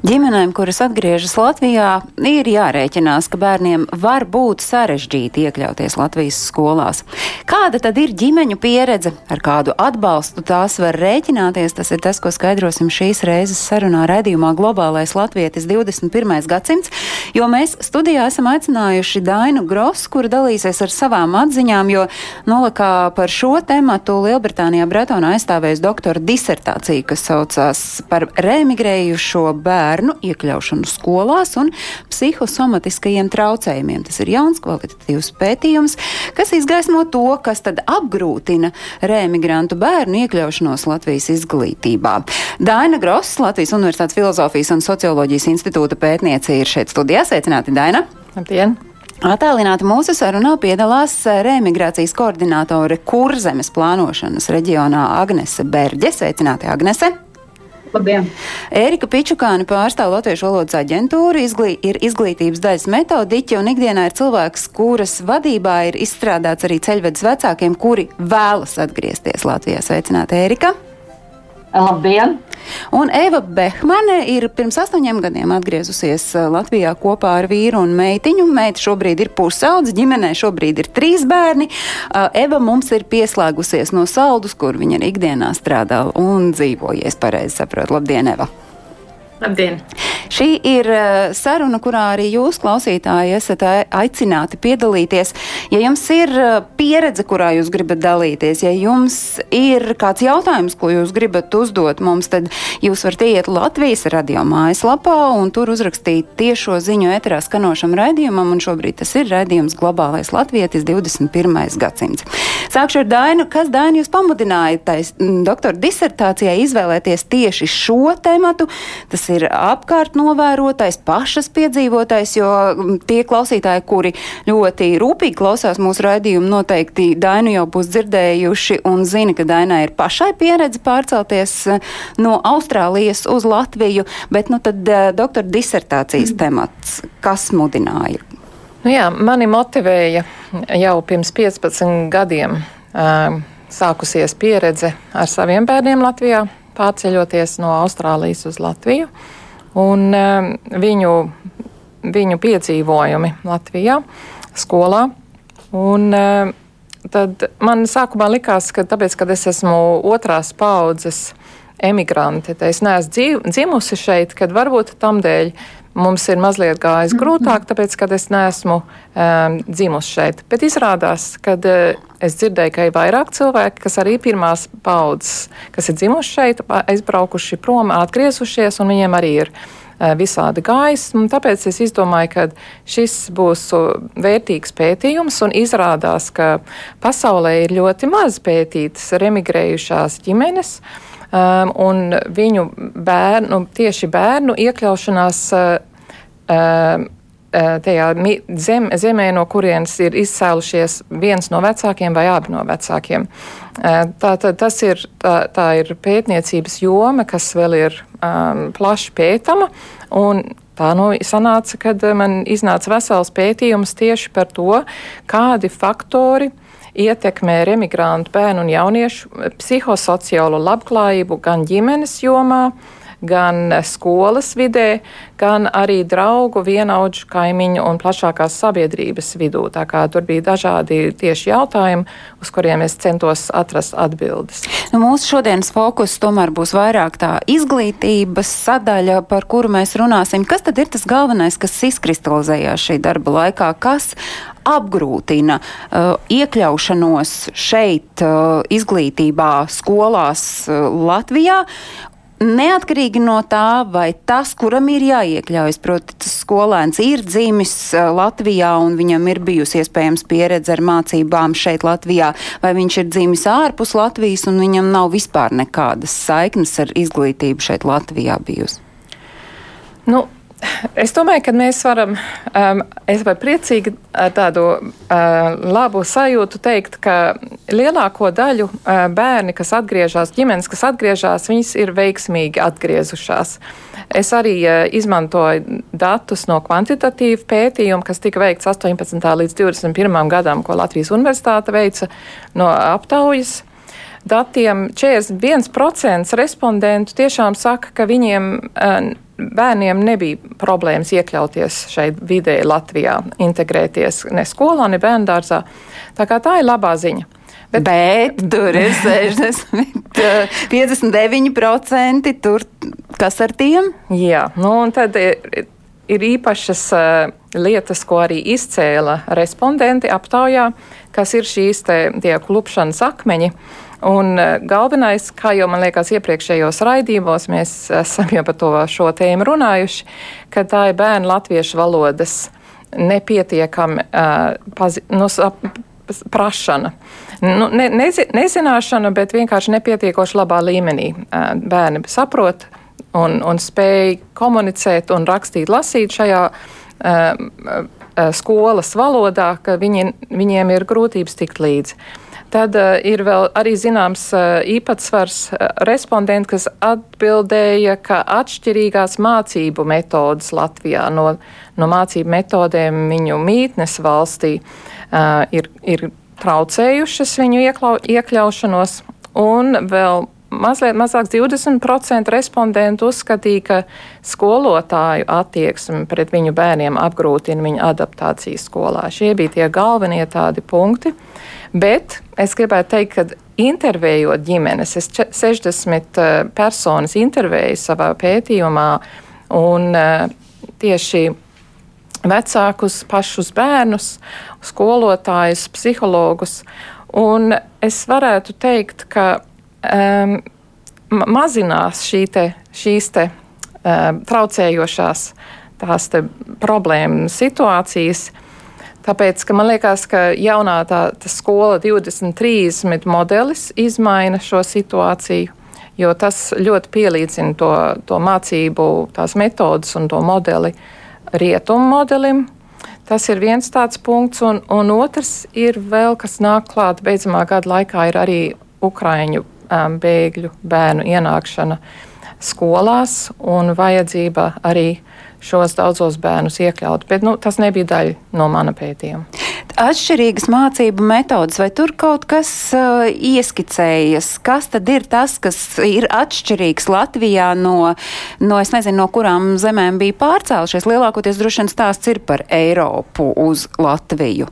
Ģimenēm, kuras atgriežas Latvijā, ir jārēķinās, ka bērniem var būt sarežģīti iekļauties Latvijas skolās. Kāda tad ir ģimeņu pieredze, ar kādu atbalstu tās var rēķināties? Tas ir tas, ko skaidrosim šīs reizes sarunā raidījumā Globālais Latvietis 21. gadsimts, jo mēs studijā esam aicinājuši Dainu Grosu, kura dalīsies ar savām atziņām, jo nolakā par šo tematu Lielbritānijā Bretona aizstāvēs doktora disertāciju, kas saucās par remigrējušo bērnu iekļaušanu skolās un psihosomatiskajiem traucējumiem. Tas ir jauns kvalitatīvs pētījums, kas izgaismo to, kas tad apgrūtina remigrantu bērnu iekļaušanos Latvijas izglītībā. Daina Gross, Latvijas Universitātes filozofijas un socioloģijas institūta pētniece, ir šeit studijā. Sveicināti, Daina! Labdien! Attālināti mūsu sarunā piedalās reemigrācijas koordinātore Kurzemes plānošanas reģionā Agnese Berģe. Sveicināti, Agnese! Labdien! Ērika Pičukāne pārstāv Latviešu valodas aģentūru, izglī, ir izglītības daļas metodiķe un ikdienā ir cilvēks, kuras vadībā ir izstrādāts arī ceļvedes vecākiem, kuri vēlas atgriezties Latvijā. Sveicināti, Ērika! Labdien! Un Eva Behmane ir pirms astoņiem gadiem atgriezusies uh, Latvijā kopā ar vīru un meitiņu. Meita šobrīd ir pusaudze, ģimenē šobrīd ir trīs bērni. Uh, Eva mums ir pieslēgusies no saldus, kur viņa arī ikdienā strādā un dzīvojies pareizi saprot. Labdien, Eva! Labdien! Šī ir uh, saruna, kurā arī jūs, klausītāji, esat a- aicināti piedalīties. Ja jums ir uh, pieredze, kurā jūs gribat dalīties, ja jums ir kāds jautājums, ko jūs gribat uzdot mums, tad jūs varat iet Latvijas radio mājaslapā un tur uzrakstīt tiešo ziņu eterā skanošam raidījumam, un šobrīd tas ir raidījums Globālais Latvietis 21. gadsimts. Sākšu ar Dainu. Kas Dainu jūs pamudināja tais doktora disertācijai izvēlēties tieši šo tematu? Tas ir apkārt novērotais, pašas piedzīvotais, jo mm, tie klausītāji, kuri ļoti rūpīgi klausās mūsu raidījumu, noteikti Dainu jau būs dzirdējuši un zina, ka Dainai ir pašai pieredze pārcelties eh, no Austrālijas uz Latviju, bet nu tad eh, doktora disertācijas temats, kas mudināja? Nu jā, mani motivēja jau pirms 15 gadiem uh, sākusies pieredze ar saviem bērniem Latvijā, pārceļoties no Austrālijas uz Latviju. Un uh, viņu, viņu piedzīvojumi Latvijā, skolā. Un, uh, tad man sākumā likās, ka tāpēc, ka es esmu otrās paudzes emigrante, tad es neesmu dzimusi šeit, kad varbūt tam dēļ mums ir mazliet gājis grūtāk, tāpēc, ka es neesmu um, dzimusi šeit. Bet izrādās, ka uh, es dzirdēju, ka ir vairāk cilvēki, kas arī pirmās paudzes, kas ir dzimuši šeit, aizbraukuši prom, atgriezušies, un viņiem arī ir uh, visādi gājis. Tāpēc es izdomāju, ka šis būs uh, vērtīgs pētījums, un izrādās, ka pasaulē ir ļoti maz pētītas remigrējušās ģimenes um, un viņu bērnu, tieši bērnu iekļaušanās uh, um, uh, tajā zem, zemē, no kurienes ir izcēlušies viens no vecākiem vai abi no vecākiem. Uh, Tā, tā, tas ir, tā, tā ir pētniecības joma, kas vēl ir um, plaši pētama. Tā nu sanāca, kad man iznāca vesels pētījums tieši par to, kādi faktori ietekmē remigrantu bērnu un jauniešu psihosociālo labklājību gan ģimenes jomā, gan skolas vidē, gan arī draugu, vienaudžu, kaimiņu un plašākās sabiedrības vidū. Tā kā tur bija dažādi tieši jautājumi, uz kuriem es centos atrast atbildes. Nu, mūsu šodienas fokus tomēr būs vairāk tā izglītības sadaļa, par kuru mēs runāsim. Kas tad ir tas galvenais, kas izkristalizējās šī darba laikā? Kas apgrūtina uh, iekļaušanos šeit, uh, izglītībā, skolās uh, Latvijā? Neatkarīgi no tā, vai tas, kuram ir jāiekļaujas, proti, tas skolēns ir dzimis uh, Latvijā un viņam ir bijusi iespējams pieredze ar mācībām šeit Latvijā, vai viņš ir dzimis ārpus Latvijas un viņam nav vispār nekādas saiknes ar izglītību šeit Latvijā bijusi. Nu, Es domāju, ka mēs varam, um, es vai priecīgi ar tādu uh, labu sajūtu teikt, ka lielāko daļu uh, bērni, kas atgriežas, ģimenes, kas atgriežas, viņas ir veiksmīgi atgriezušās. Es arī uh, izmantoju datus no kvantitatīva pētījuma, kas tika veikts 18. līdz 21. gadam, ko Latvijas universitāte veica no aptaujas datiem 41% respondentu tiešām saka, ka viņiem bērniem nebija problēmas iekļauties šeit vidē Latvijā, integrēties ne skolā, ne bērndārzā. Tā kā tā ir labā ziņa. Bet, Bet tur ir 60, 59%. Tur, kas ar tiem? Jā, nu un tad ir, ir īpašas uh, lietas, ko arī izcēla respondenti aptaujā, kas ir šīs te tie klupšanas akmeņi. Uh, Un e, galvenais, kā jau man liekas, iepriekšējos raidījumos mēs esam jau par to šo tēmu runājuši, ka tā ir bērnu latviešu valodas nepietiekami uh, pazi, nu, prašana. Nu, ne, nezi, nezināšana, bet vienkārši nepietiekoši labā līmenī. Uh, bērni saprot un, un spēj komunicēt un rakstīt, lasīt šajā uh, skolas valodā, ka viņi, viņiem ir grūtības tikt līdzi. Tad uh, ir vēl arī zināms uh, īpatsvars uh, respondentu, kas atbildēja, ka atšķirīgās mācību metodas Latvijā no, no mācību metodēm viņu mītnes valstī uh, ir, ir traucējušas viņu ieklau, iekļaušanos, un vēl mazliet mazāks 20% respondentu uzskatīja, ka skolotāju attieksme pret viņu bērniem apgrūtina viņu adaptāciju skolā. Šie bija tie galvenie tādi punkti. Bet es gribētu teikt, ka intervējot ģimenes, es 60 eh, personas intervēju savā pētījumā, un eh, tieši vecākus, pašus bērnus, skolotājus, psihologus. Un es varētu teikt, ka um, mazinās šī te, šīs te, um, traucējošās tās te problēmu situācijas. Tāpēc, ka man liekas, ka jaunā tā, tā skola 2030 modelis izmaina šo situāciju, jo tas ļoti pielīdzina to, to mācību, tās metodas un to modeli rietumu modelim. Tas ir viens tāds punkts, un, un otrs ir vēl, kas nāk klāt beidzamā gada laikā, ir arī Ukraiņu um, bēgļu bērnu ienākšana skolās un vajadzība arī šos daudzos bērnus iekļaut, bet nu, tas nebija daļa no mana pētījuma. Atšķirīgas mācību metodas, vai tur kaut kas uh, ieskicējas? Kas tad ir tas, kas ir atšķirīgs Latvijā no, no es nezinu, no kurām zemēm bija pārcēlušies? Lielākoties droši vien stāsts ir par Eiropu uz Latviju.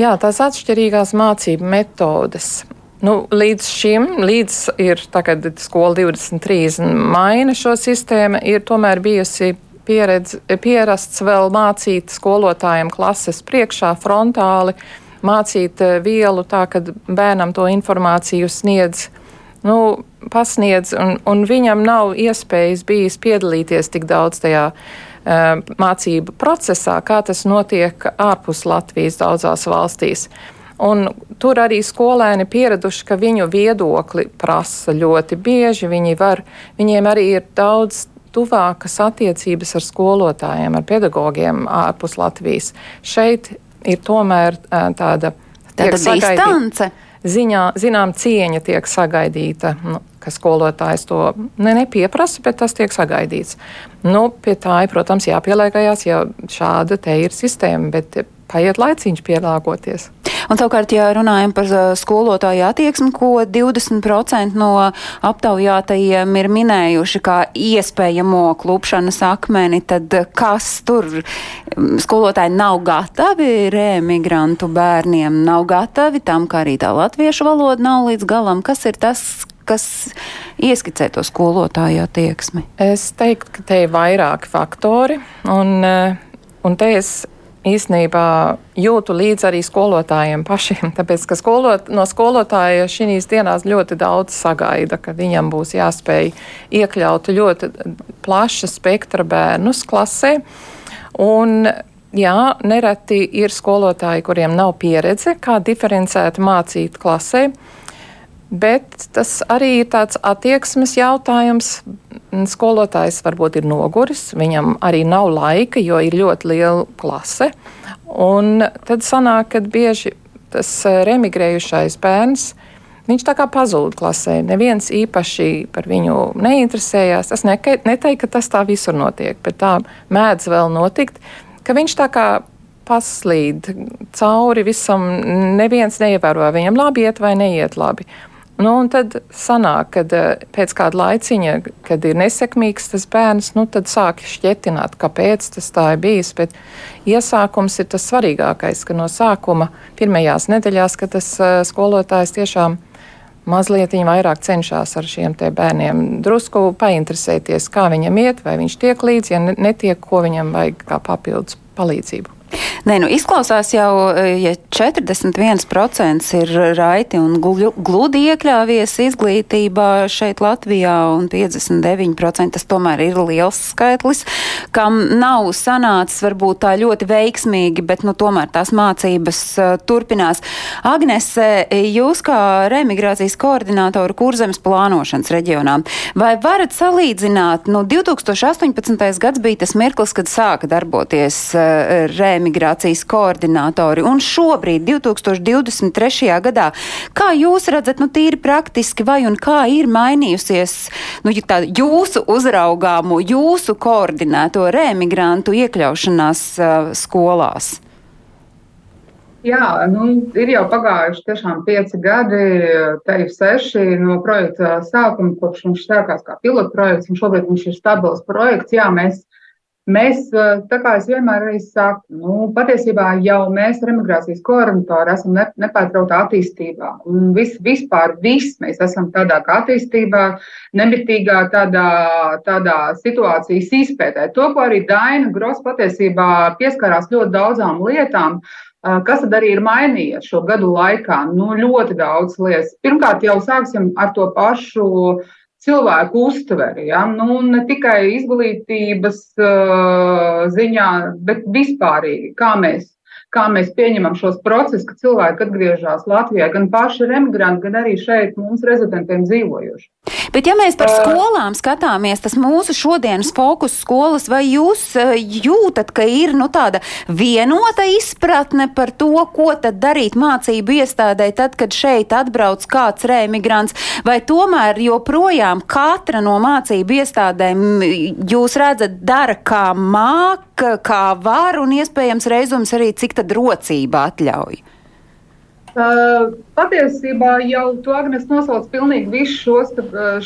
Jā, tās atšķirīgās mācību metodes. Nu, līdz šim, līdz ir tagad skola 23 maina šo sistēmu, ir tomēr bijusi pieredz, pierasts vēl mācīt skolotājiem klases priekšā frontāli, mācīt eh, vielu tā, ka bērnam to informāciju sniedz, nu, pasniedz, un, un viņam nav iespējas bijis piedalīties tik daudz tajā uh, mācību procesā, kā tas notiek ārpus Latvijas daudzās valstīs. Un tur arī skolēni pieraduši, ka viņu viedokli prasa ļoti bieži. Viņi var, viņiem arī ir daudz tuvākas attiecības ar skolotājiem, ar pedagogiem ārpus Latvijas. Šeit ir tomēr tāda distance. Ziņā, zinām, cieņa tiek sagaidīta, nu, ka skolotājs to ne, nepieprasa, bet tas tiek sagaidīts. Nu, pie tā protams, jāpielāgojas, ja šāda te ir sistēma, bet paiet laiciņš pielāgoties. Un savukārt, ja runājam par uh, skolotāju attieksmi, ko 20% no aptaujātajiem ir minējuši kā iespējamo klupšanas akmeni, tad uh, kas tur skolotāji nav gatavi reemigrantu bērniem, nav gatavi tam, ka arī tā latviešu valoda nav līdz galam. Kas ir tas, kas ieskicē to skolotāju attieksmi? Es teiktu, ka te ir vairāki faktori, un, uh, un te es īsnībā jūtu līdzi arī skolotājiem pašiem. Tāpēc, ka skolot, no skolotāja šīs dienās ļoti daudz sagaida, ka viņam būs jāspēj iekļaut ļoti plaša spektra bērnus klasē. Un, jā, nereti ir skolotāji, kuriem nav pieredze, kā diferencēti mācīt klasē. Bet tas arī ir tāds attieksmes jautājums. Skolotājs varbūt ir noguris, viņam arī nav laika, jo ir ļoti liela klase. Un tad sanāk, ka bieži tas eh, remigrējušais bērns Viņš tā kā pazūd klasē. Neviens īpaši par viņu neinteresējās. Es neteiktu, ka tas tā visur notiek, bet tā mēdz vēl notikt, ka viņš tā kā paslīd cauri visam, neviens neievēro, viņam labi iet vai neiet labi. Nu, un tad sanāk, kad eh, pēc kāda laiciņa, kad ir nesekmīgs tas bērns, nu, tad sāk šķietināt, kāpēc tas tā ir bijis. Bet iesākums ir tas svarīgākais, ka no sākuma pirmajās nedēļās, kad tas eh, skolotājs tiešām mazliet vairāk cenšas ar šiem bērniem drusku painteresēties, kā viņam iet, vai viņš tiek līdzi, ja netiek, ko viņam vajag kā papildus palīdzību. Nē, nu izklausās jau, e, ja 41% ir raiti un gludi iekļāvies izglītībā šeit Latvijā un 59% tas tomēr ir liels skaitlis, kam nav sanācis varbūt tā ļoti veiksmīgi, bet nu tomēr tās mācības uh, turpinās. Agnese, jūs kā remigrācijas koordinātoru kurzemes plānošanas reģionā, vai varat salīdzināt, nu 2018. gads bija tas mirklis, kad sāka darboties uh, remigrācija migrācijas koordinātori. Un šobrīd, 2023. gadā, kā jūs redzat, nu tīri praktiski, vai un kā ir mainījusies nu, tā, jūsu uzraugāmu, jūsu koordinēto remigrantu iekļaušanās uh, skolās? Jā, nu, ir jau pagājuši tiešām pieci gadi, te ir seši no projekta sākuma, kopš viņš sākās kā pilotprojekts, un šobrīd viņš ir stabils projekts. Jā, mēs Mēs, tā kā es vienmēr arī saku, nu, patiesībā jau mēs, remigrācijas koordinatori, esam ne, nepārtrautā attīstībā. Un vis, vispār viss mēs esam tādā kā attīstībā, nemitīgā tādā, tādā situācijas izpētē. To, ko arī Daina Gross patiesībā pieskarās ļoti daudzām lietām, Kas tad arī ir mainījies šo gadu laikā? Nu, ļoti daudz lietas. Pirmkārt, jau sāksim ar to pašu uh, cilvēku uztveri. Ja? Nu, ne tikai izglītības uh, ziņā, bet vispārīgi, kā mēs, kā mēs pieņemam šos procesus, ka cilvēki atgriežas Latvijā, gan paši emigranti, gan arī šeit mums rezidentiem dzīvojuši. Bet, ja mēs par skolām skatāmies, tas mūsu šodienas fokus skolas, vai jūs jūtat, ka ir nu, tāda vienota izpratne par to, ko tad darīt mācību iestādē, tad, kad šeit atbrauc kāds reimigrants, vai tomēr joprojām katra no mācību iestādēm jūs redzat dara kā māk, kā var un iespējams reizums arī cik tad rocība atļauj? Uh, patiesībā jau to Agnēs nosauc pilnīgi visus šos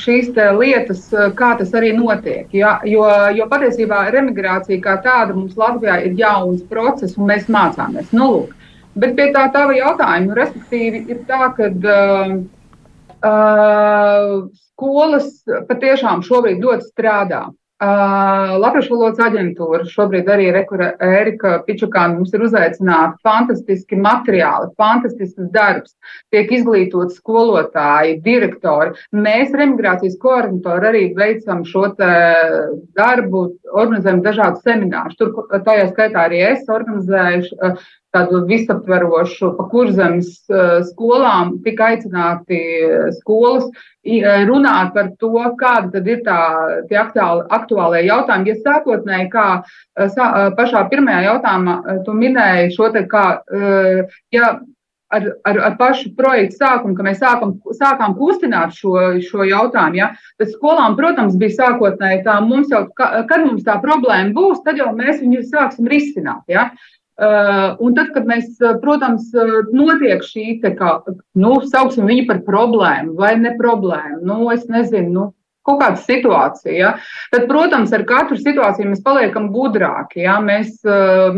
šīs lietas, kā tas arī notiek. Ja? Jo, jo patiesībā remigrācija kā tāda mums Latvijā ir jauns process, un mēs mācāmies. Nu, lūk. Bet pie tā tava jautājuma, respektīvi, ir tā, ka uh, uh, skolas patiešām šobrīd ļoti strādā. Uh, Latviešu valodas aģentūra šobrīd arī rekura Erika Pičukāna mums ir uzaicināta. Fantastiski materiāli, fantastisks darbs, tiek izglītot skolotāji, direktori. Mēs, remigrācijas koordinatori, arī veicam šo darbu, organizējam dažādus seminārus. Tur tajā skaitā arī es organizēju tādu visaptverošu pa kurzemes eh, skolām, tika aicināti eh, skolas eh, runāt par to, kāda tad ir tā, tie aktuāli, aktuālie jautājumi. Ja sākotnēji, kā pašā pirmajā jautājumā tu minēji šo te kā, ja ar, ar, ar pašu projektu sākumu, ka mēs sākam, sākām kustināt šo, šo jautājumu. Ja? Tad skolām, protams, bija sākotnēji tā, mums jau, kad mums tā problēma būs, tad jau mēs viņu sāksim risināt. Ja? Uh, un tad, kad mēs, uh, protams, uh, notiek šī, kā, nu, sauksim viņu par problēmu vai ne problēmu, nu, es nezinu, nu, kaut kāda situācija, ja? tad, protams, ar katru situāciju mēs paliekam gudrāki. Ja? Mēs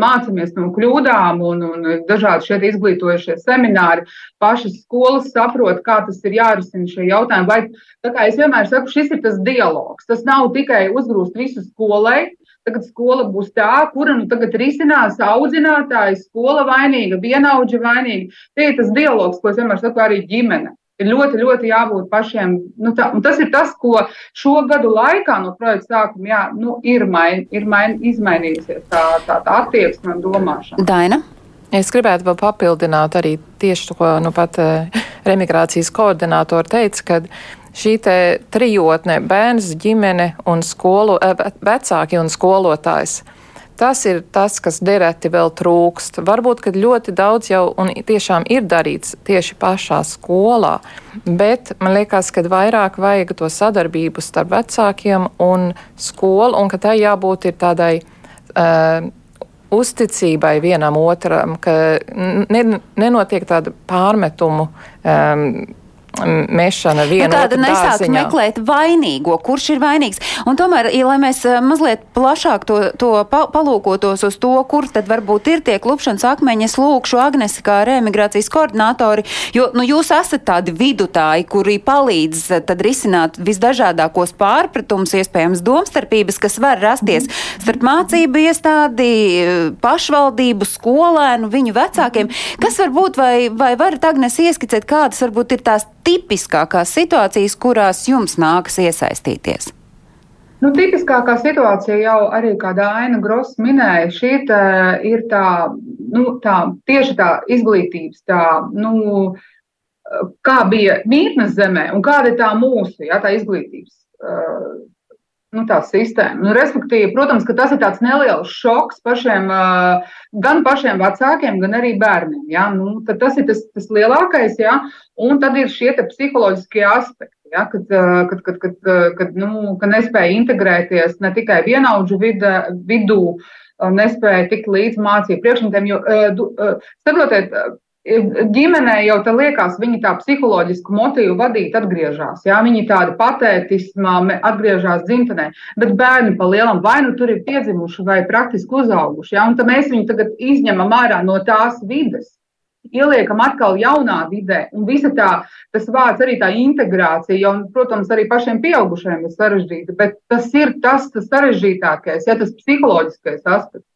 mācāmies no kļūdām un, un dažādi šeit izglītojušie semināri. Pašas skolas saprot, kā tas ir jārisina šie jautājumi. Vai, tā kā es vienmēr saku, šis ir tas dialogs. Tas nav tikai uzgrūst visu skolai, Tagad skola būs tā, kura nu tagad risinās audzinātājs, skola vainīga, vienaudži vainīga. Tie ir tas dialogs, ko es vienmēr saku arī ģimene. Ir ļoti, ļoti jābūt pašiem. Nu, tā, tas ir tas, ko šo gadu laikā no projekta sākuma jā, nu, ir, main, ir main, izmainījusies tā, tā, tā attieksme un domāšana. Daina? Es gribētu vēl papildināt arī tieši to, ko nu pat remigrācijas koordinātori teica, ka šī trijotne bērns, ģimene un skolu, vecāki un skolotājs Tas ir tas, kas dereti vēl trūkst. Varbūt, ka ļoti daudz jau un tiešām ir darīts tieši pašā skolā, bet man liekas, ka vairāk vajag to sadarbību starp vecākiem un skolu, un ka tai jābūt ir tādai. Uh, uzticībai vienam otram, ka ne, nenotiek tāda pārmetumu um, mešana viena. Nu, tāda nesāk meklēt vainīgo, kurš ir vainīgs. Un tomēr, ja lai mēs eh, mazliet plašāk to, to pa, palūkotos uz to, kur tad varbūt ir tie klupšanas akmeņi, es lūkšu Agnesi kā reemigrācijas koordinātori, jo nu, jūs esat tādi vidutāji, kuri palīdz eh, tad risināt visdažādākos pārpratumus, iespējams domstarpības, kas var rasties starp mācību iestādi, pašvaldību, skolēnu, viņu vecākiem. Kas varbūt vai, vai varat Agnes ieskicēt, kādas varbūt ir tās tipiskākās situācijas, kurās jums nākas iesaistīties? Nu, tipiskākā situācija jau arī, kā Dāna Gross minēja, šī tā, ir tā, nu, tā tieši tā izglītības, tā, nu, kā bija mītnes zemē un kāda ir tā mūsu, jā, tā izglītības nu, tā sistēma. Nu, respektīvi, protams, ka tas ir tāds neliels šoks pašiem, gan pašiem vecākiem, gan arī bērniem. Ja? Nu, tas ir tas, tas lielākais, ja? un tad ir šie psiholoģiskie aspekti. Ja, kad, kad, kad, kad, kad, nu, kad nespēja integrēties ne tikai vienaudžu vide, vidū, nespēja tikt līdz mācību priekšmetiem. Jo, saprotiet, ģimenē jau tā liekas, viņi tā psiholoģisku motīvu vadīt atgriežas. Jā, viņi tādi patētismā atgriežas dzimtenē, bet bērni pa lielam vai nu tur ir piedzimuši vai praktiski uzauguši. Jā, un tad mēs viņu tagad izņemam ārā no tās vides. Ieliekam atkal jaunā vidē, un visa tā, tas vārds arī tā integrācija, jau, protams, arī pašiem pieaugušajiem ir sarežģīta, bet tas ir tas, tas sarežģītākais, ja tas psiholoģiskais aspekts.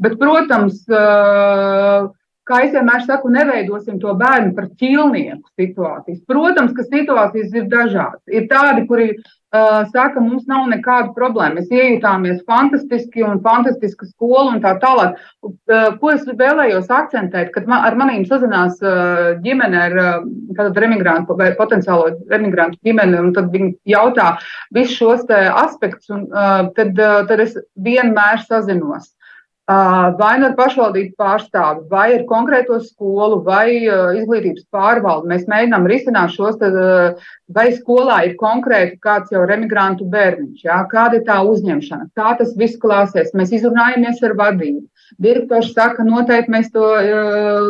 Bet, protams, uh, kā es vienmēr saku, neveidosim to bērnu par ķīlnieku situācijas. Protams, ka situācijas ir dažādas. Ir tādi, kuri uh, saka, mums nav nekāda problēma. Mēs iejutāmies fantastiski un fantastiska skola un tā tālāk. Uh, ko es vēlējos akcentēt, kad man, ar manīm sazinās uh, ģimene ar uh, remigrantu vai potenciālo remigrantu ģimeni, un tad viņi jautā visus šos aspektus, un uh, tad, uh, tad es vienmēr sazinos vai nu ar pašvaldību pārstāvi, vai ar konkrēto skolu, vai izglītības pārvaldu. Mēs mēģinām risināt šos, tad, vai skolā ir konkrēti kāds jau remigrantu bērniņš, jā, kāda ir tā uzņemšana, kā tas viss klāsies. Mēs izrunājamies ar vadību. Direktors saka, noteikti mēs to,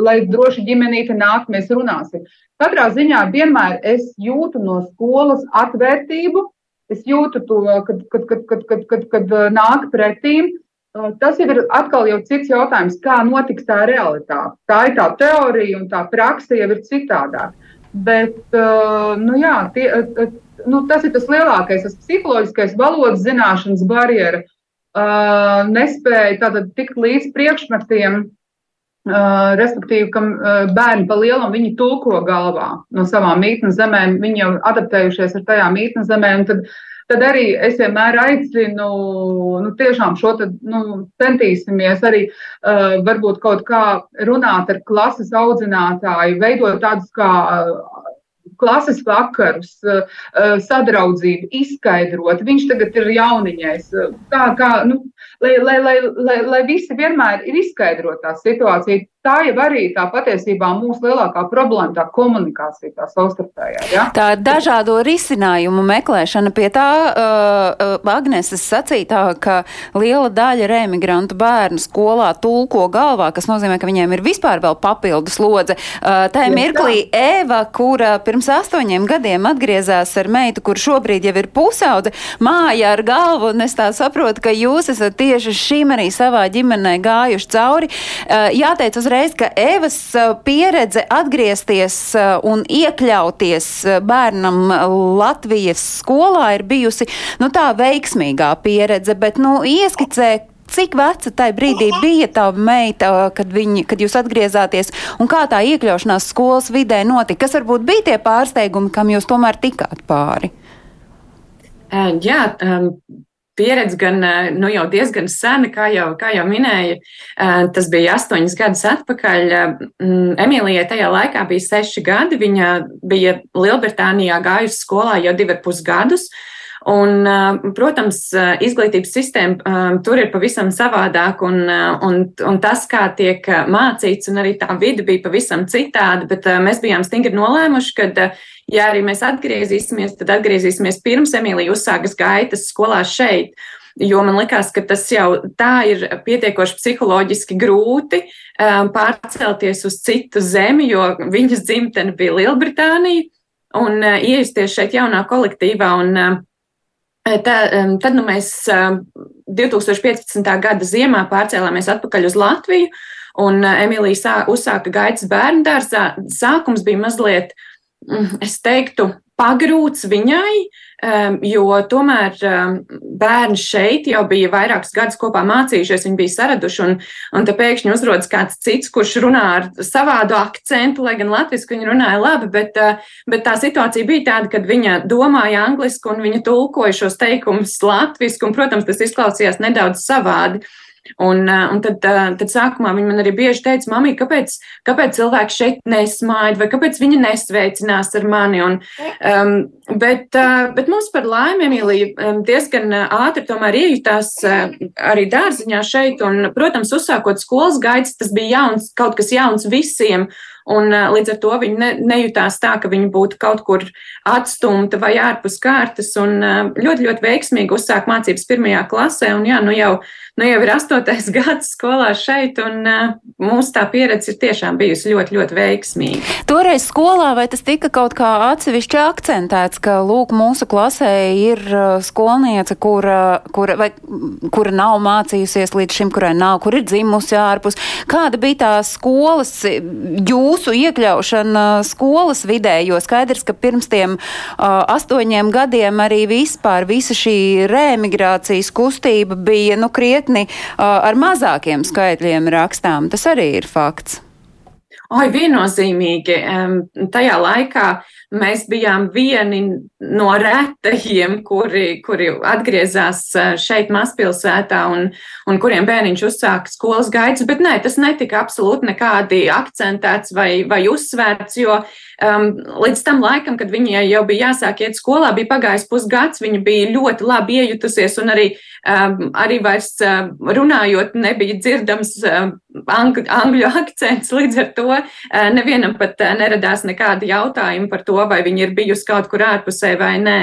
lai droši ģimenīte nāk, mēs runāsim. Katrā ziņā vienmēr es jūtu no skolas atvērtību, es jūtu to, kad, kad, kad, kad, kad, kad, kad nāk pretīm. Tas jau ir atkal jau cits jautājums, kā notiks tā realitāte. Tā ir tā teorija, un tā praksa jau ir citādāk. Bet, nu jā, tie, nu, tas ir tas lielākais, tas psiholoģiskais valodas zināšanas barjeras. Uh, nespēja tikt līdz priekšmetiem, uh, respektīvi, ka uh, bērni pa lielam viņi tulko galvā no savām mītnes zemēm, viņi jau adaptējušies ar tajām mītnes zemēm, tad tad arī es vienmēr aicinu, nu, tiešām šo tad, nu, centīsimies arī uh, varbūt kaut kā runāt ar klases audzinātāju, veidot tādus kā uh, klases vakarus, uh, sadraudzību, izskaidrot. Viņš tagad ir jauniņais. Kā, kā, nu, lai, lai, lai, lai, lai visi vienmēr ir izskaidrot tā situācija tā jau arī tā patiesībā mūsu lielākā problēma, tā komunikācija, tā savstarpējā. Ja? Tā dažādo risinājumu meklēšana pie tā, uh, uh, Agneses sacītā, ka liela daļa reemigrantu bērnu skolā tulko galvā, kas nozīmē, ka viņiem ir vispār vēl papildus lodze. Uh, tā ir mirklī Eva, kura pirms astoņiem gadiem atgriezās ar meitu, kur šobrīd jau ir pusaudze, māja ar galvu, un es tā saprotu, ka jūs esat tieši šīm arī savā ģimenē gājuši cauri. Uh, jāteic uzreiz, ka Evas pieredze atgriezties un iekļauties bērnam Latvijas skolā ir bijusi nu, tā veiksmīgā pieredze, bet nu, ieskicē, cik veca tajā brīdī bija tā meita, kad, viņi, kad jūs atgriezāties, un kā tā iekļaušanās skolas vidē notika? Kas varbūt bija tie pārsteigumi, kam jūs tomēr tikāt pāri? Jā, um, pieredze gan nu, jau diezgan sena, kā jau, kā jau minēja. Tas bija astoņas gadus atpakaļ. Emīlijai tajā laikā bija seši gadi. Viņa bija Lielbritānijā gājusi skolā jau divi ar pus gadus. Un, protams, izglītības sistēma tur ir pavisam savādāk, un, un, un tas, kā tiek mācīts, un arī tā vide bija pavisam citāda, bet mēs bijām stingri nolēmuši, ka, ja arī mēs atgriezīsimies, tad atgriezīsimies pirms Emīlija uzsākas gaitas skolā šeit. Jo man liekas, ka tas jau tā ir pietiekoši psiholoģiski grūti um, pārcelties uz citu zemi, jo viņas dzimtene bija Lielbritānija, un uh, iejusties šeit jaunā kolektīvā. Un, uh, Tā, tad nu, mēs 2015. gada ziemā pārcēlāmies atpakaļ uz Latviju, un Emīlija uzsāka gaitas bērnu dārzā. Sākums bija mazliet, mm, es teiktu, pagrūts viņai, um, jo tomēr um, bērni šeit jau bija vairākus gadus kopā mācījušies, viņi bija saraduši, un, un te pēkšņi uzrodas kāds cits, kurš runā ar savādu akcentu, lai gan latviski viņa runāja labi, bet, uh, bet tā situācija bija tāda, kad viņa domāja angliski un viņa tulkoja šos teikumus latviski, un, protams, tas izklausījās nedaudz savādi. Un, un tad, tad sākumā viņi man arī bieži teica, mamī, kāpēc, kāpēc cilvēki šeit nesmaida, vai kāpēc viņi nesveicinās ar mani. Un, um, bet, uh, bet mums par laimi, Emīlija, diezgan ātri tomēr iejutās arī dārziņā šeit. Un, protams, uzsākot skolas gaitas, tas bija jauns, kaut kas jauns visiem. Un, līdz ar to viņi ne, nejūtās tā, ka viņi būtu kaut kur atstumta vai ārpus kārtas. Un, ļoti, ļoti veiksmīgi uzsāk mācības pirmajā klasē. Un, jā, nu jau, nu jau ir astotais gads skolā šeit, un mūsu tā pieredze ir tiešām bijusi ļoti, ļoti veiksmīga. Toreiz skolā vai tas tika kaut kā atsevišķi akcentēts, ka, lūk, mūsu klasē ir skolniece, kura, kura, vai, kura nav mācījusies līdz šim, kurai nav, kur ir dzimusi ārpus. Kāda bija tā skolas jūsu iekļaušana skolas vidē, jo skaidrs, ka pirms tiem uh, astoņiem gadiem arī vispār visa šī reemigrācijas kustība bija nu krietni uh, ar mazākiem skaitļiem rakstām. Tas arī ir fakts. Oi, viennozīmīgi. Tajā laikā mēs bijām vieni no retajiem, kuri, kuri atgriezās šeit mazpilsētā un, un kuriem bērniņš uzsāka skolas gaitas, bet nē, tas netika absolūti nekādi akcentēts vai, vai uzsvērts, jo um, līdz tam laikam, kad viņai jau bija jāsāk iet skolā, bija pagājis pusgads, viņa bija ļoti labi iejutusies un arī Um, arī vairs uh, runājot, nebija dzirdams uh, angļu, akcents. Līdz ar to uh, nevienam pat neradās nekādi jautājumi par to, vai viņa ir bijusi kaut kur ārpusē vai nē.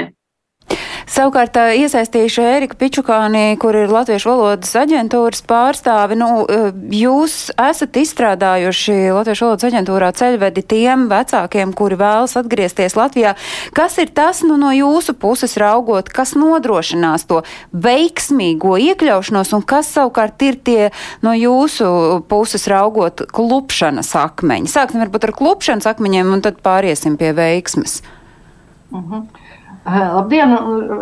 Savukārt iesaistīšu Ēriku Pičukāni, kur ir Latviešu valodas aģentūras pārstāvi. Nu, jūs esat izstrādājuši Latviešu valodas aģentūrā ceļvedi tiem vecākiem, kuri vēlas atgriezties Latvijā. Kas ir tas nu, no jūsu puses raugot, kas nodrošinās to veiksmīgo iekļaušanos un kas savukārt ir tie no jūsu puses raugot klupšanas akmeņi? Sāksim varbūt ar klupšanas akmeņiem un tad pāriesim pie veiksmes. Uh mhm. -huh. Labdien!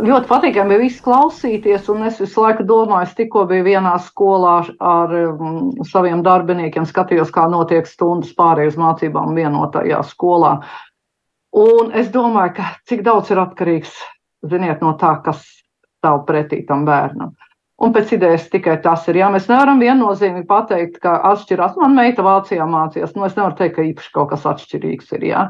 Ļoti patīkami bija viss klausīties, un es visu laiku domāju, es tikko biju vienā skolā ar um, saviem darbiniekiem, skatījos, kā notiek stundas pārējais mācībām vienotajā skolā. Un es domāju, ka cik daudz ir atkarīgs, ziniet, no tā, kas stāv pretī tam bērnam. Un pēc idejas tikai tas ir. Jā, mēs nevaram viennozīmīgi pateikt, ka atšķirās. Man meita Vācijā mācījās. Nu, es nevaru teikt, ka īpaši kaut kas atšķirīgs ir. Jā.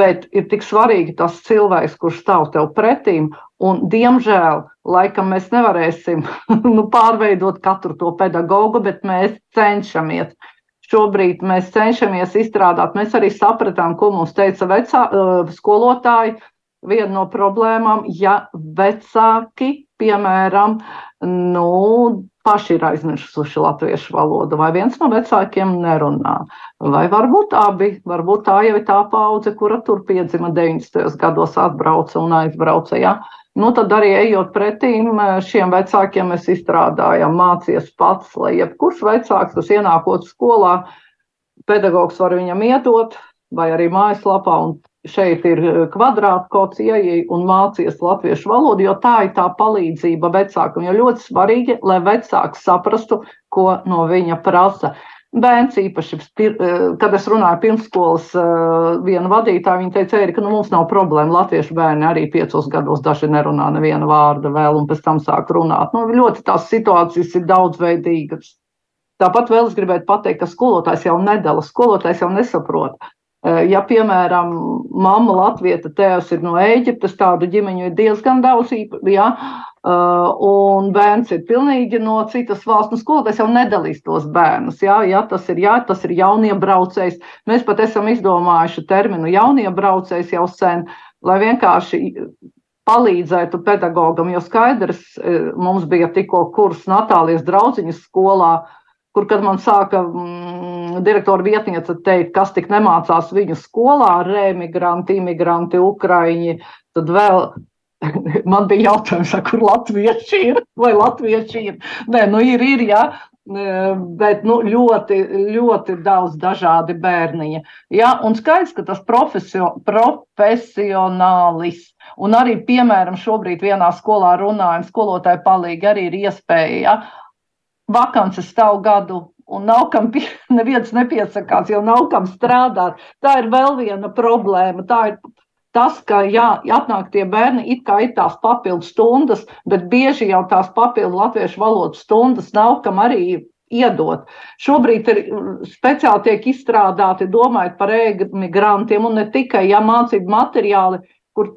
Bet ir tik svarīgi tas cilvēks, kurš stāv tev pretīm. Un, diemžēl, laikam mēs nevarēsim nu, pārveidot katru to pedagogu, bet mēs cenšamies. Šobrīd mēs cenšamies izstrādāt, mēs arī sapratām, ko mums teica vecā, uh, skolotāji. Viena no problēmām, ja vecāki, piemēram, nu, paši ir aizmirsuši latviešu valodu, vai viens no vecākiem nerunā. Vai varbūt abi, varbūt tā jau ir tā paudze, kura tur piedzima 90. gados, atbrauca un aizbrauca. Ja? Nu, tad arī ejot pretīm šiem vecākiem, mēs izstrādājam mācies pats, lai jebkurš vecāks, kas ienākot skolā, pedagogs var viņam iedot, vai arī mājaslapā, un šeit ir eh, kvadrātkods, ieeja un mācies latviešu valodu, jo tā ir tā palīdzība vecākam. Jo ļoti svarīgi, lai vecāks saprastu, ko no viņa prasa. Bērns īpaši, kad es runāju pirmsskolas vienu vadītāju, viņa teica, ka nu, mums nav problēma. Latviešu bērni arī piecos gados daži nerunā nevienu vārdu vēl, un pēc tam sāk runāt. Nu, ļoti tās situācijas ir daudzveidīgas. Tāpat vēl es gribētu pateikt, ka skolotājs jau nedala, skolotājs jau nesaprot. Ja, piemēram, mamma Latvijas tēvs ir no Eģiptes, tādu ģimeņu ir diezgan daudz, ja, un bērns ir pilnīgi no citas valsts, nu, skolotājs jau nedalīs tos bērnus. Ja, ja tas ir, ja, tas ir jauniebraucējs. Mēs pat esam izdomājuši terminu jauniebraucējs jau sen, lai vienkārši palīdzētu pedagogam, jo skaidrs, mums bija tikko kurs Natālijas draudziņas skolā, kur, kad man sāka mm, direktora vietniece teikt, kas tik nemācās viņu skolā, remigranti, imigranti, ukraiņi, tad vēl man bija jautājums, kur latvieši ir, vai latvieši ir. Nē, nu ir, ir, jā. Bet nu, ļoti, ļoti daudz dažādi bērniņi. Ja? Un skaidrs, ka tas profesio, profesionālis, un arī, piemēram, šobrīd vienā skolā runājam, skolotāji palīgi arī ir iespēja ja? Vakances stāv gadu. Un nav kam, neviens nepiesakās, jo nav kam strādāt. Tā ir vēl viena problēma. Tā ir tas, ka jā, atnāk tie bērni, it kā ir tās papildu stundas, bet bieži jau tās papildu latviešu valodas stundas nav kam arī iedot. Šobrīd ir speciāli tiek izstrādāti, domājot par emigrantiem, un ne tikai ja, mācību materiāli, kur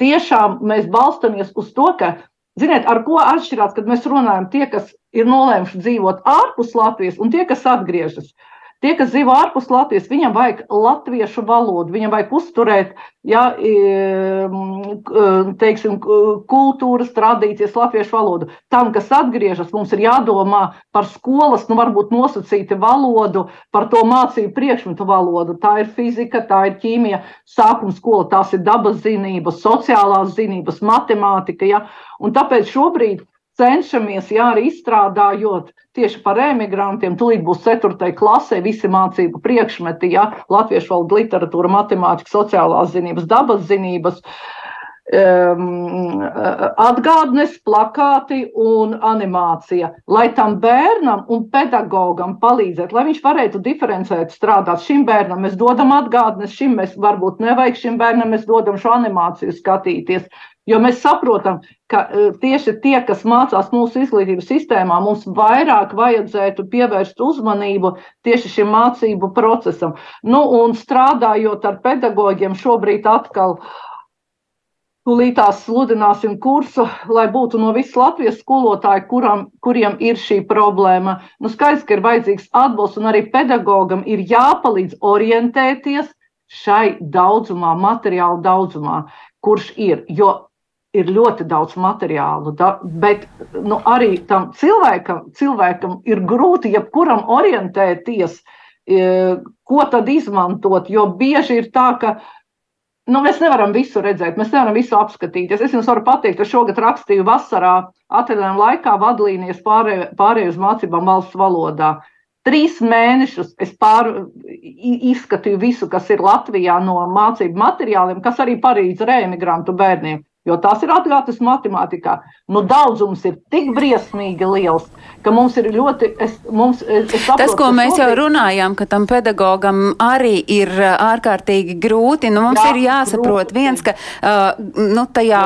tiešām mēs balstamies uz to, ka Ziniet, ar ko atšķirās, kad mēs runājam tie, kas ir nolēmuši dzīvot ārpus Latvijas un tie, kas atgriežas? Tie, kas dzīvo ārpus Latvijas, viņam vajag latviešu valodu, viņam vajag uzturēt, ja, teiksim, kultūras tradīcijas, latviešu valodu. Tam, kas atgriežas, mums ir jādomā par skolas, nu, varbūt nosacīti valodu, par to mācību priekšmetu valodu. Tā ir fizika, tā ir ķīmija, sākuma skola, tās ir dabas zinības, sociālās zinības, matemātika. Ja, un tāpēc šobrīd cenšamies, jā, arī izstrādājot tieši par emigrantiem. Tūlīt būs 4. klasē visi mācību priekšmeti, jā, latviešu valoda, literatūra, matemātika, sociālās zinības, dabas zinības. Um, atgādnes, plakāti un animācija, lai tam bērnam un pedagogam palīdzētu, lai viņš varētu diferencēt, strādāt. Šim bērnam mēs dodam atgādnes, šim mēs varbūt nevajag, šim bērnam mēs dodam šo animāciju skatīties. Jo mēs saprotam, ka e, tieši tie, kas mācās mūsu izglītības sistēmā, mums vairāk vajadzētu pievērst uzmanību tieši šim mācību procesam. Nu, un strādājot ar pedagogiem, šobrīd atkal tūlītās sludināsim kursu, lai būtu no visas Latvijas skolotāji, kuram, kuriem ir šī problēma. Nu, skaidrs, ka ir vajadzīgs atbalsts, un arī pedagogam ir jāpalīdz orientēties šai daudzumā, materiālu daudzumā, kurš ir. Jo ir ļoti daudz materiālu, da, bet nu, arī tam cilvēkam, cilvēkam ir grūti jebkuram orientēties, e, ko tad izmantot. Jo bieži ir tā, ka nu, mēs nevaram visu redzēt, mēs nevaram visu apskatīties. Es jums varu pateikt, ka šogad rakstīju vasarā, atvaļinājuma laikā vadlīnijas pārēju pārēj uz mācībām valsts valodā. Trīs mēnešus es pār, izskatīju visu, kas ir Latvijā no mācību materiāliem, kas arī palīdz reemigrantu bērniem. Jo tās ir atklātas matemātikā. Nu, daudzums ir tik briesmīgi liels, ka mums ir ļoti. Es, mums, es saprotu, Tas, ko mēs jau runājām, ka tam pedagogam arī ir ārkārtīgi grūti. Nu, mums Jā, ir jāsaprot grūti. viens, ka uh, nu, tajā,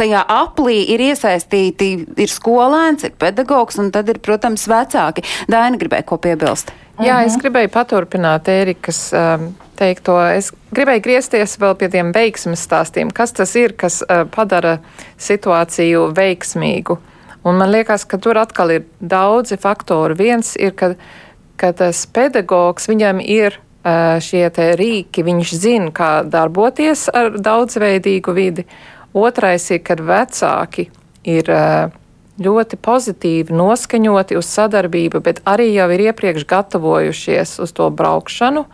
tajā aplī ir iesaistīti ir skolēns, ir pedagogs, un tad ir, protams, vecāki. Daina gribēja ko piebilst. Jā, es gribēju paturpināt Ērikas um, teikto. Es gribēju griezties vēl pie tiem veiksmes stāstiem. Kas tas ir, kas uh, padara situāciju veiksmīgu? Un man liekas, ka tur atkal ir daudzi faktori. Viens ir, ka, ka tas pedagogs, viņam ir uh, šie rīki, viņš zina, kā darboties ar daudzveidīgu vidi. Otrais ir, kad vecāki ir uh, ļoti pozitīvi noskaņoti uz sadarbību, bet arī jau ir iepriekš gatavojušies uz to braukšanu.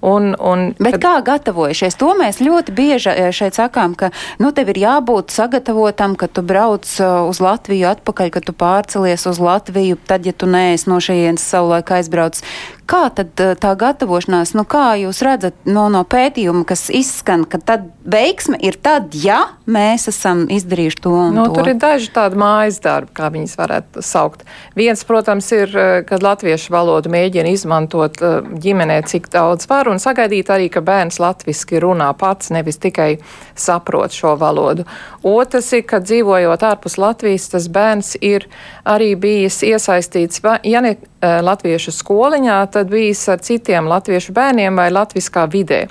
Un, un, Bet kad... kā gatavojušies? To mēs ļoti bieži eh, šeit sakām, ka nu, tev ir jābūt sagatavotam, ka tu brauc eh, uz Latviju atpakaļ, ka tu pārcelies uz Latviju, tad, ja tu neesi no šejienes savulaik aizbraucis. Kā tad tā gatavošanās, nu kā jūs redzat no, no pētījuma, kas izskan, ka tad veiksme ir tad, ja mēs esam izdarījuši to un nu, to? Tur ir daži tādi mājas darbi, kā viņas varētu saukt. Viens, protams, ir, kad latviešu valodu mēģina izmantot ģimenē, cik daudz var, un sagaidīt arī, ka bērns latviski runā pats, nevis tikai saprot šo valodu. Otrs ir, ka dzīvojot ārpus Latvijas, tas bērns ir arī bijis iesaistīts, ja ne eh, latviešu skoliņā, tad bijis ar citiem latviešu bērniem vai latviskā vidē.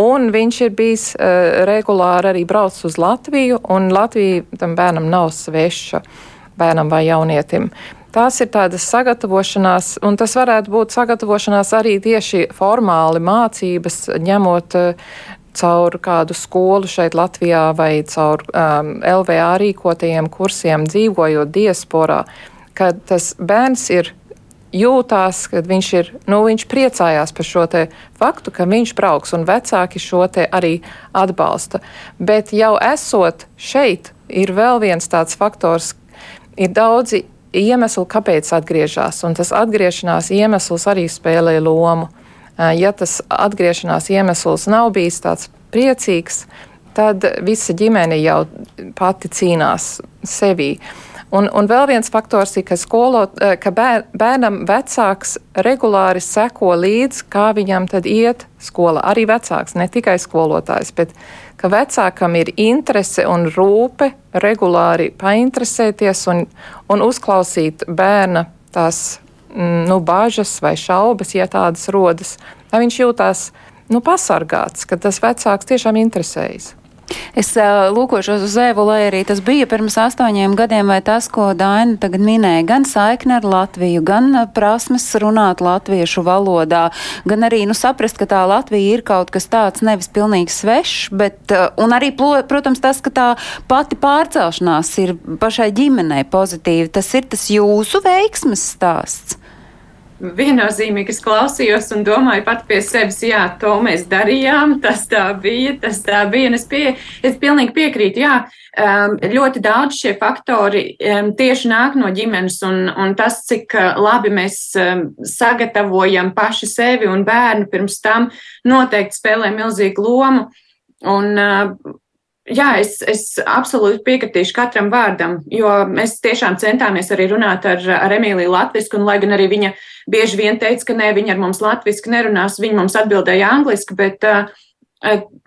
Un viņš ir bijis uh, regulāri arī braucis uz Latviju, un Latvija tam bērnam nav sveša, bērnam vai jaunietim. Tās ir tādas sagatavošanās, un tas varētu būt sagatavošanās arī tieši formāli mācības, ņemot uh, caur kādu skolu šeit Latvijā vai caur um, LVA rīkotajiem kursiem, dzīvojot diasporā, kad tas bērns ir jūtās, kad viņš ir, nu, viņš priecājās par šo te faktu, ka viņš brauks, un vecāki šo te arī atbalsta. Bet jau esot šeit, ir vēl viens tāds faktors, ir daudzi iemesli, kāpēc atgriežas, un tas atgriešanās iemesls arī spēlē lomu. Ja tas atgriešanās iemesls nav bijis tāds priecīgs, tad visa ģimene jau pati cīnās sevī. Un, un vēl viens faktors ir, ka, skolot, ka bērnam vecāks regulāri seko līdzi, kā viņam tad iet skola. Arī vecāks, ne tikai skolotājs, bet ka vecākam ir interese un rūpe regulāri painteresēties un, un uzklausīt bērna tās nu, bažas vai šaubas, ja tādas rodas, lai viņš jūtās nu, pasargāts, ka tas vecāks tiešām interesējas. Es uh, lūkošos uz Evu, lai arī tas bija pirms astoņiem gadiem, vai tas, ko Daina tagad minēja, gan saikne ar Latviju, gan prasmes runāt latviešu valodā, gan arī nu, saprast, ka tā Latvija ir kaut kas tāds nevis pilnīgi svešs, bet, uh, un arī, protams, tas, ka tā pati pārcelšanās ir pašai ģimenei pozitīva. Tas ir tas jūsu veiksmes stāsts viennozīmīgi es klausījos un domāju pat pie sevis, jā, to mēs darījām, tas tā bija, tas tā bija, es, pie, es pilnīgi piekrītu, jā, um, ļoti daudz šie faktori um, tieši nāk no ģimenes, un, un tas, cik uh, labi mēs um, sagatavojam paši sevi un bērnu pirms tam, noteikti spēlē milzīgu lomu. Un, uh, Jā, es, es absolūti piekritīšu katram vārdam, jo mēs tiešām centāmies arī runāt ar, ar Emīliju Latviju, lai gan arī viņa bieži vien teica, ka nē, viņa ar mums latviešu nerunās, viņa mums atbildēja angliski, bet uh,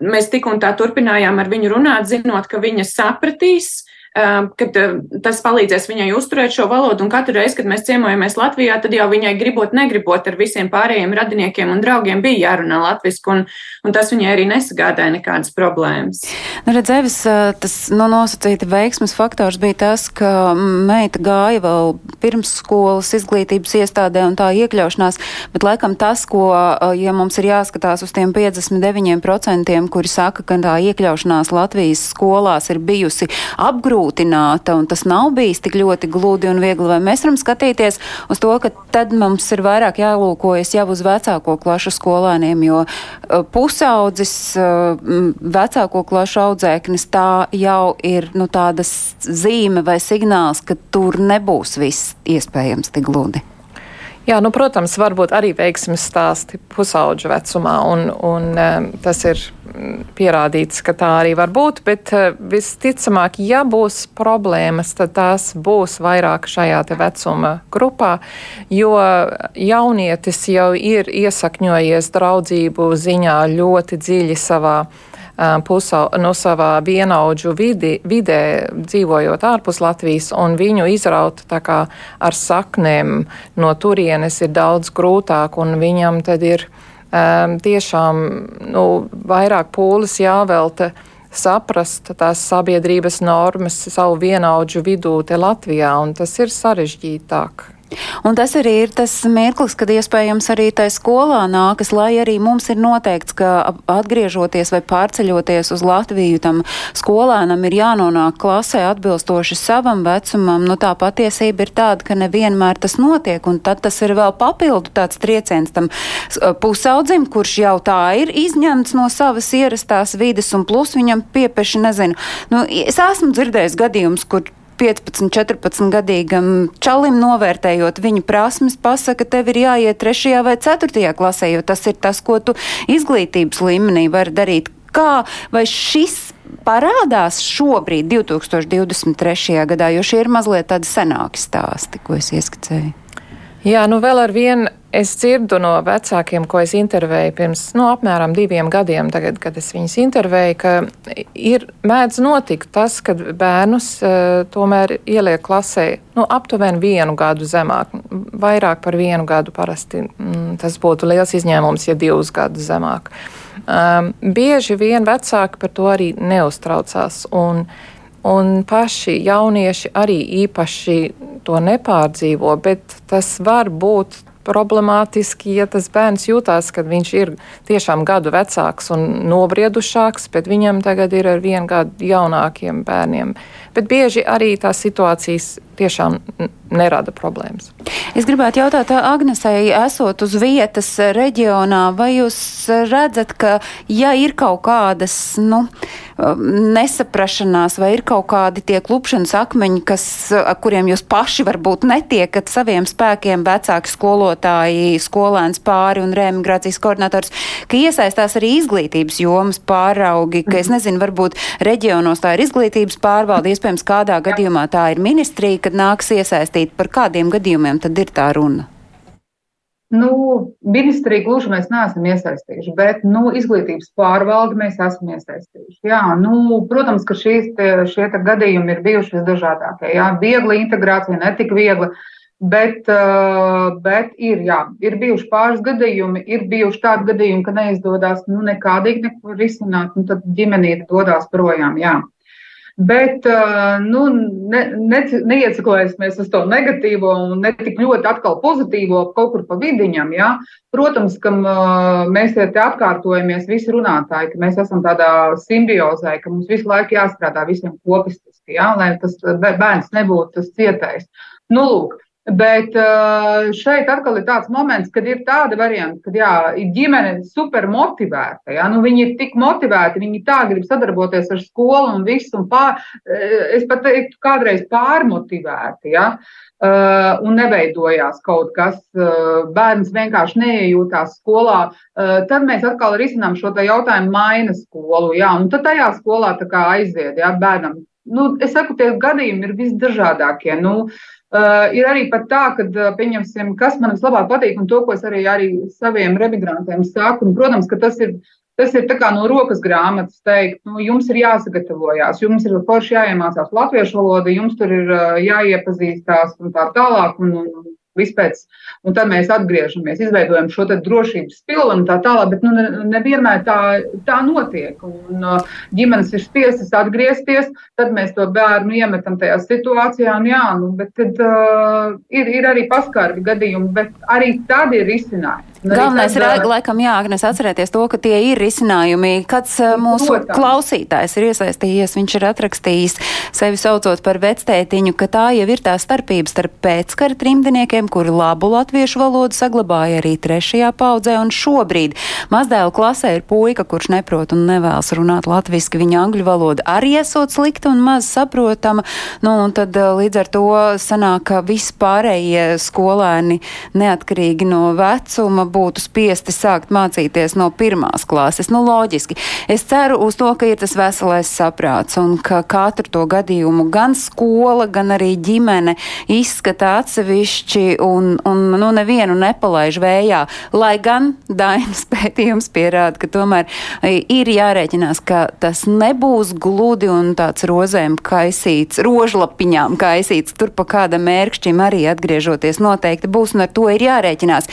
mēs tik un tā turpinājām ar viņu runāt, zinot, ka viņa sapratīs, kad tas palīdzēs viņai uzturēt šo valodu. Un katru reizi, kad mēs ciemojamies Latvijā, tad jau viņai gribot, negribot ar visiem pārējiem radiniekiem un draugiem bija jārunā latviešu, un, un tas viņai arī nesagādāja nekādas problēmas. Nu, redzēvis, tas nu, nosacīta veiksmes faktors bija tas, ka meita gāja vēl pirms skolas izglītības iestādē un tā iekļaušanās, bet laikam tas, ko, ja mums ir jāskatās uz tiem 59%, kuri saka, ka tā iekļaušanās Latvijas skolās ir bijusi apgrūtināta, apgrūtināta un tas nav bijis tik ļoti gludi un viegli, vai mēs varam skatīties uz to, ka tad mums ir vairāk jālūkojas jau uz vecāko klašu skolēniem, jo uh, pusaudzis, uh, vecāko klašu audzēknis, tā jau ir nu, tādas zīme vai signāls, ka tur nebūs viss iespējams tik gludi. Jā, nu, protams, varbūt arī veiksmes stāsti pusauģa vecumā, un, un tas ir pierādīts, ka tā arī var būt, bet visticamāk, ja būs problēmas, tad tās būs vairāk šajā te vecuma grupā, jo jaunietis jau ir iesakņojies draudzību ziņā ļoti dziļi savā pusau, no savā vienaudžu vidi, vidē, dzīvojot ārpus Latvijas, un viņu izraut ar saknēm no turienes ir daudz grūtāk, un viņam tad ir um, tiešām nu, vairāk pūles jāvelta saprast tās sabiedrības normas savu vienaudžu vidū te Latvijā, un tas ir sarežģītāk. Un tas arī ir tas mirklis, kad iespējams arī tai skolā nākas, lai arī mums ir noteikts, ka atgriežoties vai pārceļoties uz Latviju, tam skolēnam ir jānonāk klasē atbilstoši savam vecumam. Nu, tā patiesība ir tāda, ka nevienmēr tas notiek, un tad tas ir vēl papildu tāds trieciens tam pusaudzim, kurš jau tā ir izņemts no savas ierastās vides, un plus viņam piepeši, nezinu, nu, es esmu dzirdējis gadījumus, kur 15, 14 gadīgam čalim novērtējot viņa prasmes, pasaka, tev ir jāiet 3. vai 4. klasē, jo tas ir tas, ko tu izglītības līmenī vari darīt. Kā vai šis parādās šobrīd, 2023. gadā, jo šie ir mazliet tādi senāki stāsti, ko es ieskicēju? Jā, nu vēl ar vienu es dzirdu no vecākiem, ko es intervēju pirms nu, apmēram diviem gadiem, tagad, kad es viņus intervēju, ka ir mēdz notikt tas, ka bērnus uh, tomēr ieliek klasē nu, aptuveni vienu gadu zemāk, vairāk par vienu gadu parasti. Mm, tas būtu liels izņēmums, ja divus gadus zemāk. Um, bieži vien vecāki par to arī neuztraucās. Un, Un paši jaunieši arī īpaši to nepārdzīvo, bet tas var būt problemātiski, ja tas bērns jūtās, ka viņš ir tiešām gadu vecāks un nobriedušāks, bet viņam tagad ir ar vienu gadu jaunākiem bērniem. Bet bieži arī tās situācijas tiešām nerada problēmas. Es gribētu jautāt Agnesei, esot uz vietas reģionā, vai jūs redzat, ka ja ir kaut kādas, nu, nesaprašanās vai ir kaut kādi tie klupšanas akmeņi, kas, kuriem jūs paši varbūt netiekat saviem spēkiem, vecāki skolotāji, skolēns pāri un reemigrācijas koordinators, ka iesaistās arī izglītības jomas pāraugi, ka es nezinu, varbūt reģionos tā ir izglītības pārvalde, iespējams kādā gadījumā tā ir ministrija, kad nāks iesaistīt, par kādiem gadījumiem tad ir tā runa? Nu, ministrija gluži mēs neesam iesaistījuši, bet nu, izglītības pārvaldi mēs esam iesaistījuši. Jā, nu, protams, ka šīs, te, šie te gadījumi ir bijuši visdažādākie. Jā, viegla integrācija, netik viegla, bet, uh, bet ir, jā, ir bijuši pāris gadījumi, ir bijuši tādi gadījumi, ka neizdodas nu, nekādīgi neko risināt, un tad ģimenīte dodas projām. Jā. Bet nu, ne, ne, neieciklēsimies uz to negatīvo un ne tik ļoti atkal pozitīvo kaut kur pa vidiņam. Ja? Protams, ka mēs te atkārtojamies visi runātāji, ka mēs esam tādā simbiozē, ka mums visu laiku jāstrādā visiem kopistiski, ja? lai tas bērns nebūtu tas cietējs. Nu, lūk, Bet uh, šeit atkal ir tāds moments, kad ir tāda varianta, ka jā, ir ģimene super motivēta. Jā, nu, viņi ir tik motivēti, viņi tā grib sadarboties ar skolu un visu. Un pār, eh, es pat teiktu, kādreiz pārmotivēti. Jā. Uh, un neveidojās kaut kas, uh, bērns vienkārši neiejūtās skolā, uh, tad mēs atkal risinām šo jautājumu, maina skolu. Jā, un tad tajā skolā aiziet, jā, bērnam. Nu, es saku, tie gadījumi ir visdažādākie. Nu, uh, ir arī tā, ka, uh, pieņemsim, kas man vislabāk patīk, un to, ko es arī, arī saviem remigrantiem saku, un, protams, ka tas ir, tas ir no rokas grāmatas teikt, nu, jums ir jāsagatavojās, jums ir forši jāiemācās latviešu valoda, jums tur ir uh, jāiepazīstās un tā tālāk, un, un vispēc, un tad mēs atgriežamies, izveidojam šo drošības pilnu un tā tālāk, bet nu, nevienmēr ne tā, tā notiek. Un uh, ģimenes ir spiestas atgriezties, tad mēs to bērnu iemetam tajā situācijā, un jā, nu, bet tad uh, ir, ir arī paskarbi gadījumi, bet arī tad ir risinājumi. Galvenais ir, laikam, jā, Agnes, atcerēties to, ka tie ir risinājumi. Kāds uh, mūsu Protams. klausītājs ir iesaistījies, viņš ir atrakstījis sevi saucot par vectētiņu, ka tā jau ir tā starpība starp pēckara trimdiniekiem, kuri labu latviešu valodu saglabāja arī trešajā paudzē, un šobrīd mazdēlu klasē ir puika, kurš neprot un nevēlas runāt latviski, viņa angļu valoda arī esot slikta un maz saprotama, nu, un tad uh, līdz ar to sanāk, ka vispārējie skolēni neatkarīgi no vecuma būtu spiesti sākt mācīties no pirmās klases. Nu, loģiski. Es ceru uz to, ka ir tas veselais saprāts un ka katru to gadījumu gan skola, gan arī ģimene izskata atsevišķi un, un nu, nevienu nepalaiž vējā. Lai gan Dainas pētījums pierāda, ka tomēr e, ir jārēķinās, ka tas nebūs gludi un tāds rozēm kaisīts, rožlapiņām kaisīts, tur pa kāda mērkšķim arī atgriežoties noteikti būs un ar to ir jārēķinās.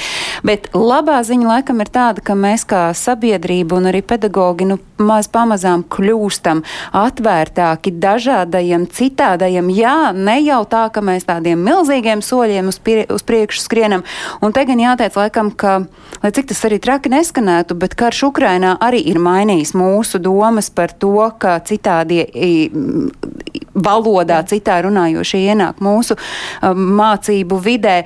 Bet labā ziņa laikam ir tāda, ka mēs kā sabiedrība un arī pedagogi nu, maz pamazām kļūstam atvērtāki dažādajiem, citādajiem. Jā, ne jau tā, ka mēs tādiem milzīgiem soļiem uz, prie, uz priekšu skrienam. Un te gan jāteic laikam, ka, lai cik tas arī traki neskanētu, bet karš Ukrainā arī ir mainījis mūsu domas par to, ka citādie valodā, citā runājošie ienāk mūsu um, mācību vidē.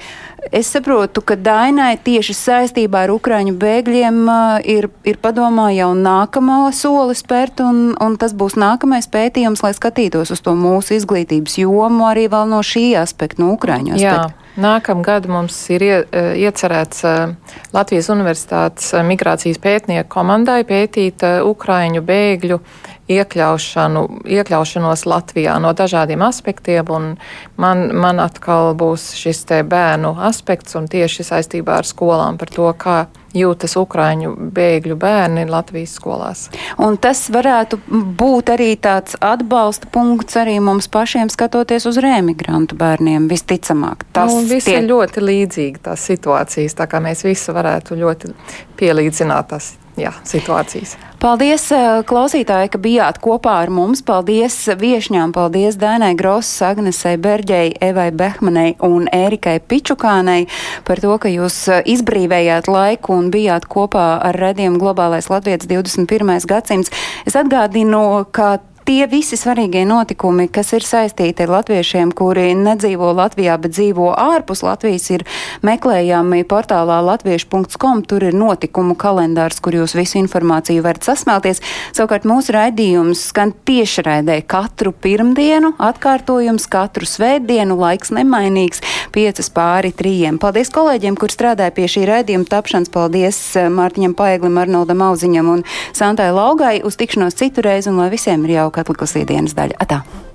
Es saprotu, ka Dainai tieši saistībā ar Ukraiņu bēgļiem uh, ir, ir padomā jau nākamo soli spērt, un, un tas būs nākamais pētījums, lai skatītos uz to mūsu izglītības jomu arī vēl no šī aspekta, no Ukraiņu aspekta. Jā. Nākamgad mums ir ie, eh, iecerēts eh, Latvijas Universitātes eh, migrācijas pētnieku komandai pētīt Ukraiņu bēgļu iekļaušanu, iekļaušanos Latvijā no dažādiem aspektiem, un man, man atkal būs šis bērnu aspekts un tieši saistībā ar skolām par to, kā jūtas Ukraiņu bēgļu bērni Latvijas skolās. Un tas varētu būt arī tāds atbalsta punkts arī mums pašiem skatoties uz remigrantu bērniem, visticamāk. Tas nu, visi tie... ir ļoti līdzīgi tās situācijas, tā kā mēs visi varētu ļoti pielīdzināt tās jā, situācijas. Paldies, eh, klausītāji, ka bijāt kopā ar mums. Paldies viešņām, paldies Dainai Grosas, Agnesei Berģei, Evai Behmanei un Ērikai Pičukānei par to, ka jūs eh, izbrīvējāt laiku un bijāt kopā ar redzījumu Globālais Latvijas 21. gadsimts. Es atgādinu, ka tie visi svarīgie notikumi, kas ir saistīti ar latviešiem, kuri nedzīvo Latvijā, bet dzīvo ārpus Latvijas, ir meklējami portālā latviešu.com. Tur ir notikumu kalendārs, kur jūs visu informāciju varat sasmelties. Savukārt mūsu raidījums skan tiešraidē katru pirmdienu, atkārtojums katru svētdienu, laiks nemainīgs, piecas pāri trījiem. Paldies kolēģiem, kur strādāja pie šī raidījuma tapšanas. Paldies eh, Mārtiņam Paeglim, Arnoldam Auziņam un Santai Laugai. Uz tikšanos citu reizi un lai visiem ir jauka atlikusī dienas daļa. Atā!